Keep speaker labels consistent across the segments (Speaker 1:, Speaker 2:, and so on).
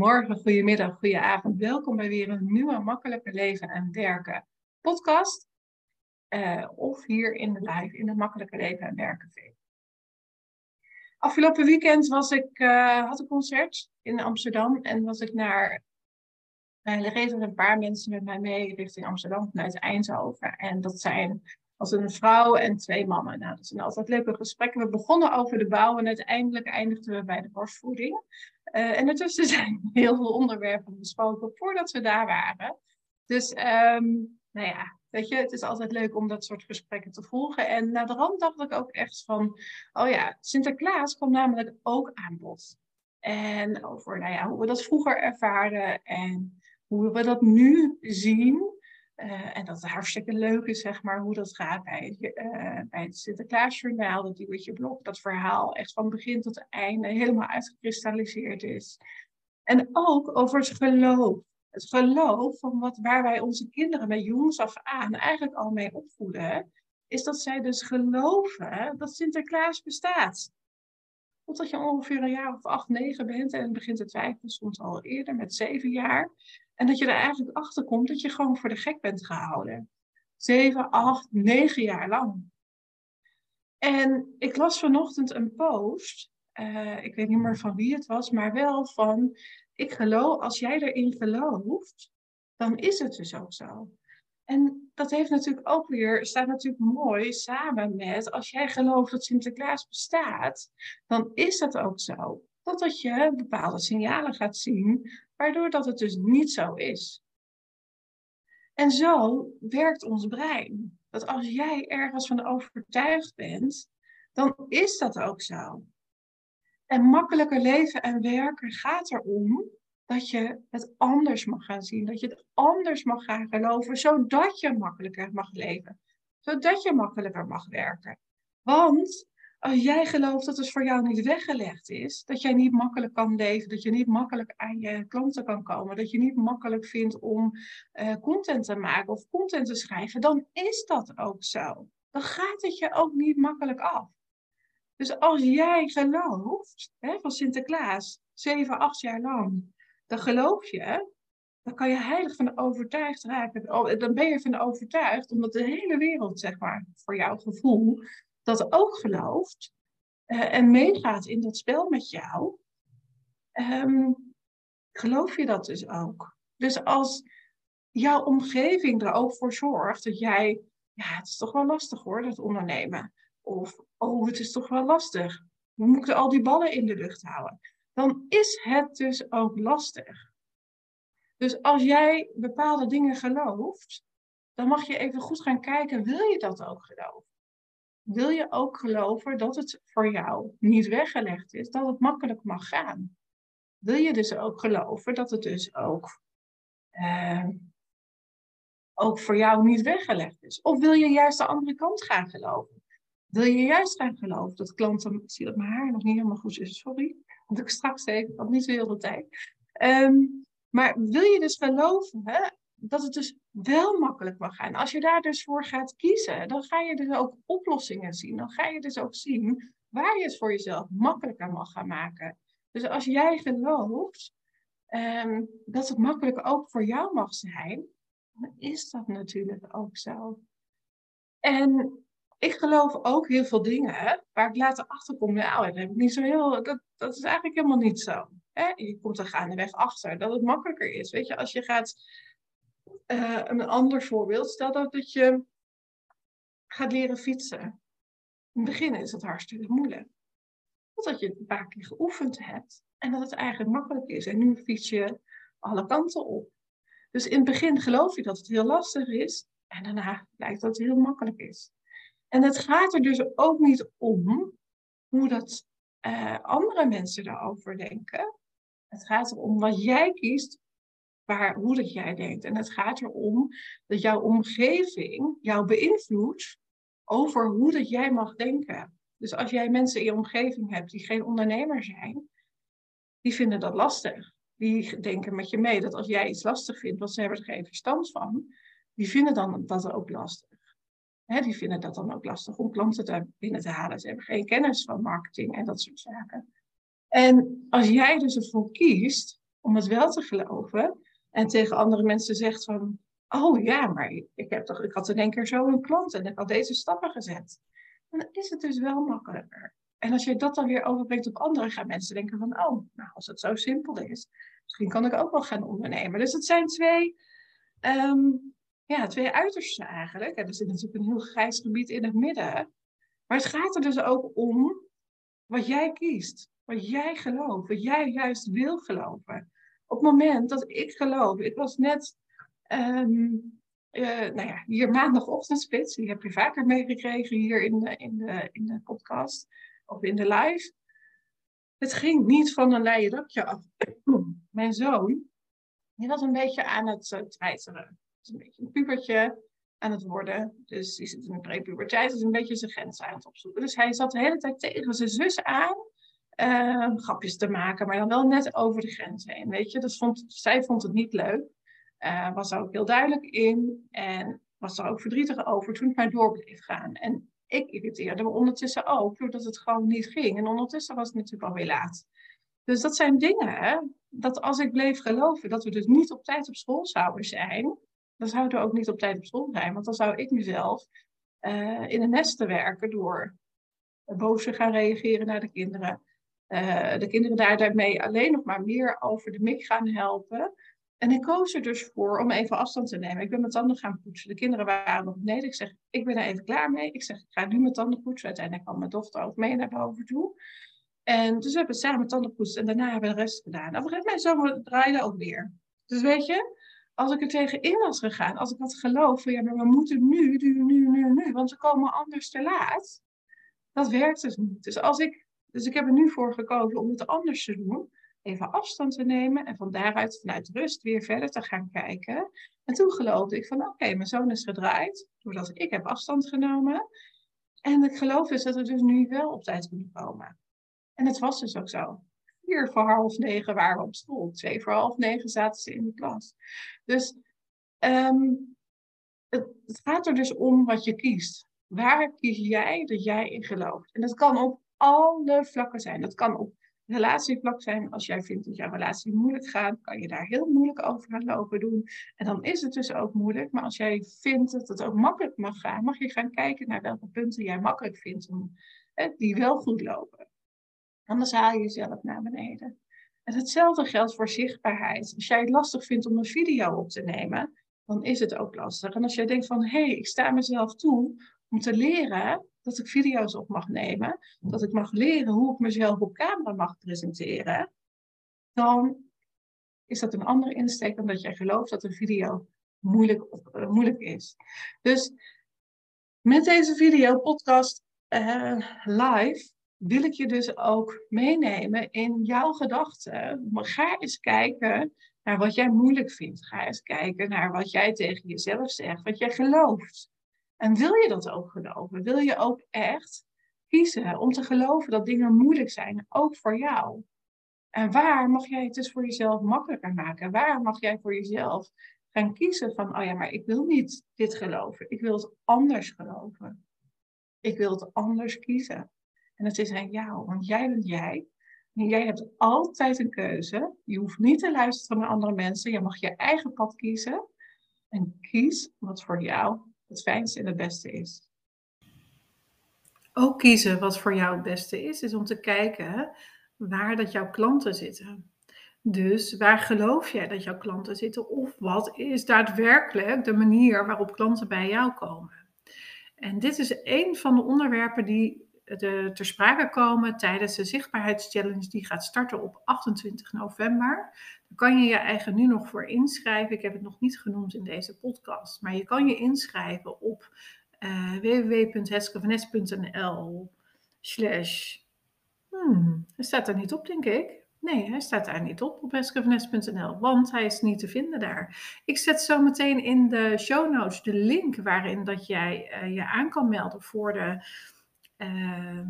Speaker 1: Goedemorgen, goedemiddag, goedenavond. Welkom bij weer een nieuwe Makkelijker Leven en Werken podcast. Uh, of hier in de live in de Makkelijker Leven en Werken V. Afgelopen weekend was ik, uh, had een concert in Amsterdam en was ik naar. Uh, er reden een paar mensen met mij mee richting Amsterdam vanuit Eindhoven. En dat zijn als een vrouw en twee mannen. Nou, dat zijn altijd leuke gesprekken. We begonnen over de bouw en uiteindelijk eindigden we bij de borstvoeding. Uh, en ertussen zijn heel veel onderwerpen besproken voordat we daar waren. Dus, um, nou ja, weet je, het is altijd leuk om dat soort gesprekken te volgen. En na de rand dacht ik ook echt van, oh ja, Sinterklaas kwam namelijk ook aan bod. En over, nou ja, hoe we dat vroeger ervaren en hoe we dat nu zien. Uh, en dat het hartstikke leuk is, zeg maar, hoe dat gaat bij, uh, bij het Sinterklaasjournaal, dat je blog, dat verhaal echt van begin tot einde helemaal uitgekristalliseerd is. En ook over het geloof. Het geloof van wat, waar wij onze kinderen met jongs af aan eigenlijk al mee opvoeden, is dat zij dus geloven dat Sinterklaas bestaat. Totdat je ongeveer een jaar of acht, negen bent en begint te twijfelen, soms al eerder met zeven jaar. En dat je er eigenlijk achter komt dat je gewoon voor de gek bent gehouden. Zeven, acht, negen jaar lang. En ik las vanochtend een post. Uh, ik weet niet meer van wie het was, maar wel van. Ik geloof, als jij erin gelooft, dan is het dus ook zo. En dat heeft natuurlijk ook weer, staat natuurlijk mooi samen met, als jij gelooft dat Sinterklaas bestaat, dan is dat ook zo. Totdat je bepaalde signalen gaat zien, waardoor dat het dus niet zo is. En zo werkt ons brein. Dat als jij ergens van overtuigd bent, dan is dat ook zo. En makkelijker leven en werken gaat erom dat je het anders mag gaan zien, dat je het anders mag gaan geloven, zodat je makkelijker mag leven, zodat je makkelijker mag werken. Want als jij gelooft dat het voor jou niet weggelegd is, dat jij niet makkelijk kan leven, dat je niet makkelijk aan je klanten kan komen, dat je niet makkelijk vindt om uh, content te maken of content te schrijven, dan is dat ook zo. Dan gaat het je ook niet makkelijk af. Dus als jij gelooft, hè, van Sinterklaas, zeven, acht jaar lang, dan geloof je, dan kan je heilig van overtuigd raken. Oh, dan ben je van overtuigd, omdat de hele wereld, zeg maar, voor jouw gevoel, dat ook gelooft uh, en meegaat in dat spel met jou, um, geloof je dat dus ook. Dus als jouw omgeving er ook voor zorgt dat jij, ja, het is toch wel lastig hoor, dat ondernemen. Of, oh, het is toch wel lastig. We moeten al die ballen in de lucht houden. Dan is het dus ook lastig. Dus als jij bepaalde dingen gelooft, dan mag je even goed gaan kijken, wil je dat ook geloven? Wil je ook geloven dat het voor jou niet weggelegd is, dat het makkelijk mag gaan. Wil je dus ook geloven dat het dus ook, uh, ook voor jou niet weggelegd is? Of wil je juist de andere kant gaan geloven? Wil je juist gaan geloven dat klanten. Ik zie dat mijn haar nog niet helemaal goed is, sorry. Want ik straks even, want niet zo heel de tijd. Um, maar wil je dus geloven hè, dat het dus wel makkelijk mag gaan. Als je daar dus voor gaat kiezen, dan ga je dus ook oplossingen zien. Dan ga je dus ook zien waar je het voor jezelf makkelijker mag gaan maken. Dus als jij gelooft um, dat het makkelijk ook voor jou mag zijn, dan is dat natuurlijk ook zo. En ik geloof ook heel veel dingen waar ik later achter kom. Nou, dat heb ik niet zo heel. Dat, dat is eigenlijk helemaal niet zo. Hè? Je komt er gaandeweg achter dat het makkelijker is. Weet je, als je gaat uh, een ander voorbeeld. Stel dat, dat je gaat leren fietsen. In het begin is het hartstikke moeilijk. Totdat je het een paar keer geoefend hebt en dat het eigenlijk makkelijk is. En nu fiets je alle kanten op. Dus in het begin geloof je dat het heel lastig is. En daarna blijkt dat het heel makkelijk is. En het gaat er dus ook niet om hoe dat uh, andere mensen daarover denken. Het gaat erom wat jij kiest waar, hoe dat jij denkt. En het gaat erom dat jouw omgeving jou beïnvloedt over hoe dat jij mag denken. Dus als jij mensen in je omgeving hebt die geen ondernemer zijn, die vinden dat lastig. Die denken met je mee dat als jij iets lastig vindt, want ze hebben er geen verstand van, die vinden dan dat ook lastig. die vinden dat dan ook lastig om klanten te binnen te halen. Ze hebben geen kennis van marketing en dat soort zaken. En als jij dus ervoor kiest om het wel te geloven. En tegen andere mensen zegt van, oh ja, maar ik, heb toch, ik had in één keer zo een klant en ik had deze stappen gezet. dan is het dus wel makkelijker. En als je dat dan weer overbrengt op anderen, gaan mensen denken van, oh, nou, als het zo simpel is, misschien kan ik ook wel gaan ondernemen. Dus het zijn twee, ehm, ja, twee uitersten eigenlijk. En er zit natuurlijk een heel grijs gebied in het midden. Maar het gaat er dus ook om wat jij kiest, wat jij gelooft, wat jij juist wil geloven. Op het moment dat ik geloof, ik was net, um, nou ja, hier maandagochtendspits, die heb je vaker meegekregen hier in de, in, de, in de podcast of in de live. Het ging niet van een leien dakje af. Mijn zoon, die was een beetje aan het uh, treiteren. is een beetje een pubertje aan het worden. Dus die zit in de prepuberteit, is een beetje zijn grens aan het opzoeken. Dus hij zat de hele tijd tegen zijn zus aan. Uh, grapjes te maken, maar dan wel net over de grens heen. Weet je, dus vond, zij vond het niet leuk. Uh, was er ook heel duidelijk in. En was er ook verdrietig over toen het maar door bleef gaan. En ik irriteerde me ondertussen ook, doordat het gewoon niet ging. En ondertussen was het natuurlijk alweer laat. Dus dat zijn dingen, hè? dat als ik bleef geloven dat we dus niet op tijd op school zouden zijn, dan zouden we ook niet op tijd op school zijn. Want dan zou ik mezelf uh, in een nest te werken door boos te gaan reageren naar de kinderen. Uh, de kinderen daar daarmee alleen nog maar meer over de mik gaan helpen. En ik koos er dus voor om even afstand te nemen. Ik ben mijn tanden gaan poetsen. De kinderen waren nog beneden. Ik zeg, ik ben er even klaar mee. Ik zeg, ik ga nu mijn tanden poetsen. Uiteindelijk kwam mijn dochter ook mee naar boven toe. En dus we hebben samen tanden poetsen en daarna hebben we de rest gedaan. Op een gegeven moment draaide ook weer. Dus weet je, als ik er tegenin was gegaan, als ik had geloofd van ja, maar we moeten nu, nu, nu, nu, nu, want we komen anders te laat. Dat werkt dus niet. Dus, als ik, dus ik heb er nu voor gekozen om het anders te doen even afstand te nemen en van daaruit vanuit rust weer verder te gaan kijken. En toen geloofde ik van oké, mijn zoon is gedraaid doordat ik heb afstand genomen. En ik geloof dus dat we dus nu wel op tijd kunnen komen. En het was dus ook zo. Vier voor half negen waren we op school. Twee voor half negen zaten ze in de klas. Dus ehm, het, gaat er dus om wat je kiest. Waar kies jij dat jij in gelooft? En dat kan op alle vlakken zijn. Dat kan op relatievlak zijn. Als jij vindt dat jouw relatie moeilijk gaat, kan je daar heel moeilijk over gaan lopen doen. En dan is het dus ook moeilijk. Maar als jij vindt dat het ook makkelijk mag gaan, mag je gaan kijken naar welke punten jij makkelijk vindt om, die wel goed lopen. Anders haal je jezelf naar beneden. En hetzelfde geldt voor zichtbaarheid. Als jij het lastig vindt om een video op te nemen, dan is het ook lastig. En als jij denkt van, hé, hey, ik sta mezelf toe om te leren dat ik video's op mag nemen, dat ik mag leren hoe ik mezelf op camera mag presenteren, dan is dat een andere insteek dan dat jij gelooft dat een video moeilijk, uh, moeilijk is. Dus met deze video, podcast uh, live, wil ik je dus ook meenemen in jouw gedachten. Ga eens kijken naar wat jij moeilijk vindt. Ga eens kijken naar wat jij tegen jezelf zegt, wat jij gelooft. En wil je dat ook geloven? Wil je ook echt kiezen om te geloven dat dingen moeilijk zijn, ook voor jou? En waar mag jij het dus voor jezelf makkelijker maken? Waar mag jij voor jezelf gaan kiezen van, oh ja, maar ik wil niet dit geloven. Ik wil het anders geloven. Ik wil het anders kiezen. En het is aan jou, want jij bent jij. En jij hebt altijd een keuze. Je hoeft niet te luisteren naar andere mensen. Je mag je eigen pad kiezen. En kies wat voor jou het fijnste en het beste is.
Speaker 2: Ook kiezen wat voor jou het beste is, is om te kijken waar dat jouw klanten zitten. Dus waar geloof jij dat jouw klanten zitten? Of wat is daadwerkelijk de manier waarop klanten bij jou komen? En dit is een van de onderwerpen die de, ter sprake komen tijdens de zichtbaarheidschallenge die gaat starten op 28 november. Daar kan je je eigen nu nog voor inschrijven. Ik heb het nog niet genoemd in deze podcast, maar je kan je inschrijven op uh, www.heskevanes.nl slash... Hmm, hij staat er niet op, denk ik. Nee, hij staat daar niet op op heskevanes.nl, want hij is niet te vinden daar. Ik zet zo meteen in de show notes de link waarin dat jij uh, je aan kan melden voor de Ehm,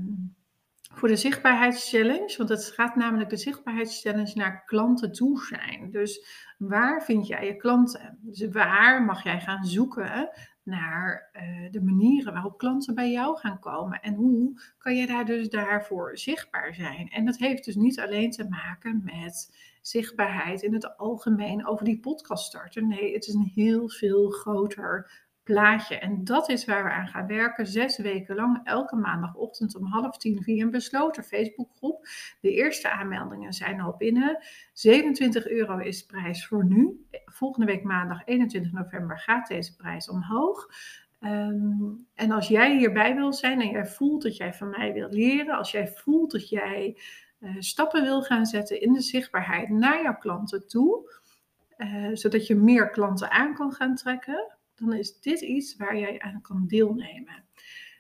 Speaker 2: voor de zichtbaarheidschallenge, want het gaat namelijk de zichtbaarheidschallenge naar klanten toe zijn. Dus waar vind jij je klanten? Dus waar mag jij gaan zoeken naar uh, de manieren waarop klanten bij jou gaan komen en hoe kan je daar dus daarvoor zichtbaar zijn? En dat heeft dus niet alleen te maken met zichtbaarheid in het algemeen over die podcast starten. Nee, het is een heel veel groter plaatje. En dat is waar we aan gaan werken. Zes weken lang, elke maandagochtend om half tien via een besloten Facebookgroep. De eerste aanmeldingen zijn al binnen. 27 euro is de prijs voor nu. Volgende week maandag 21 november gaat deze prijs omhoog. Ehm, en als jij hierbij wil zijn en jij voelt dat jij van mij wil leren, als jij voelt dat jij uh, stappen wil gaan zetten in de zichtbaarheid naar jouw klanten toe, uh, zodat je meer klanten aan kan gaan trekken, dan is dit iets waar jij aan kan deelnemen.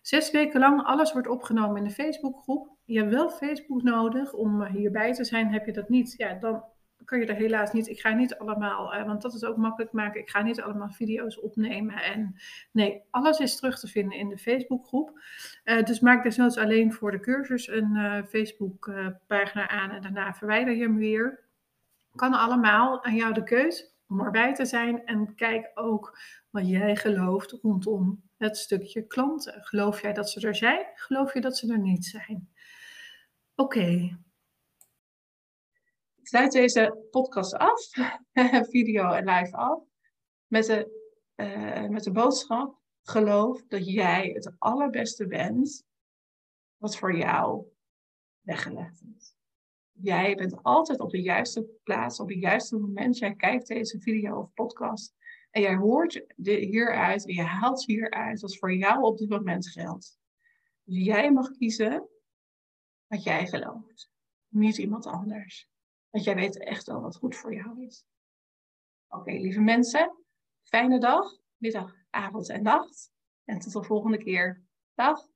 Speaker 2: Zes weken lang, alles wordt opgenomen in de Facebookgroep. Je hebt wel Facebook nodig om hierbij te zijn. Heb je dat niet, ja, dan kan je er helaas niet. Ik ga niet allemaal, eh, want dat is ook makkelijk maken. Ik ga niet allemaal video's opnemen. En nee, alles is terug te vinden in de Facebookgroep. Uh, dus maak desnoods alleen voor de cursus een Facebookpagina aan en daarna verwijder je hem weer. Kan allemaal aan jou de keus om erbij te zijn. En kijk ook wat jij gelooft rondom het stukje klanten. Geloof jij dat ze er zijn? Geloof je dat ze er niet zijn? Oké.
Speaker 1: Ik sluit deze podcast af, video en live af, met de, uh, met de boodschap: geloof dat jij het allerbeste bent wat voor jou weggelegd is. Jij bent altijd op de juiste plaats, op het juiste moment. Jij kijkt deze video of podcast en jij hoort de, hieruit en je haalt hieruit wat voor jou op dit moment geldt. Dus jij mag kiezen wat jij gelooft, niet iemand anders. Want jij weet echt wel wat goed voor jou is. Oké, lieve mensen, fijne dag, middag, avond en nacht. En tot de volgende keer. Dag!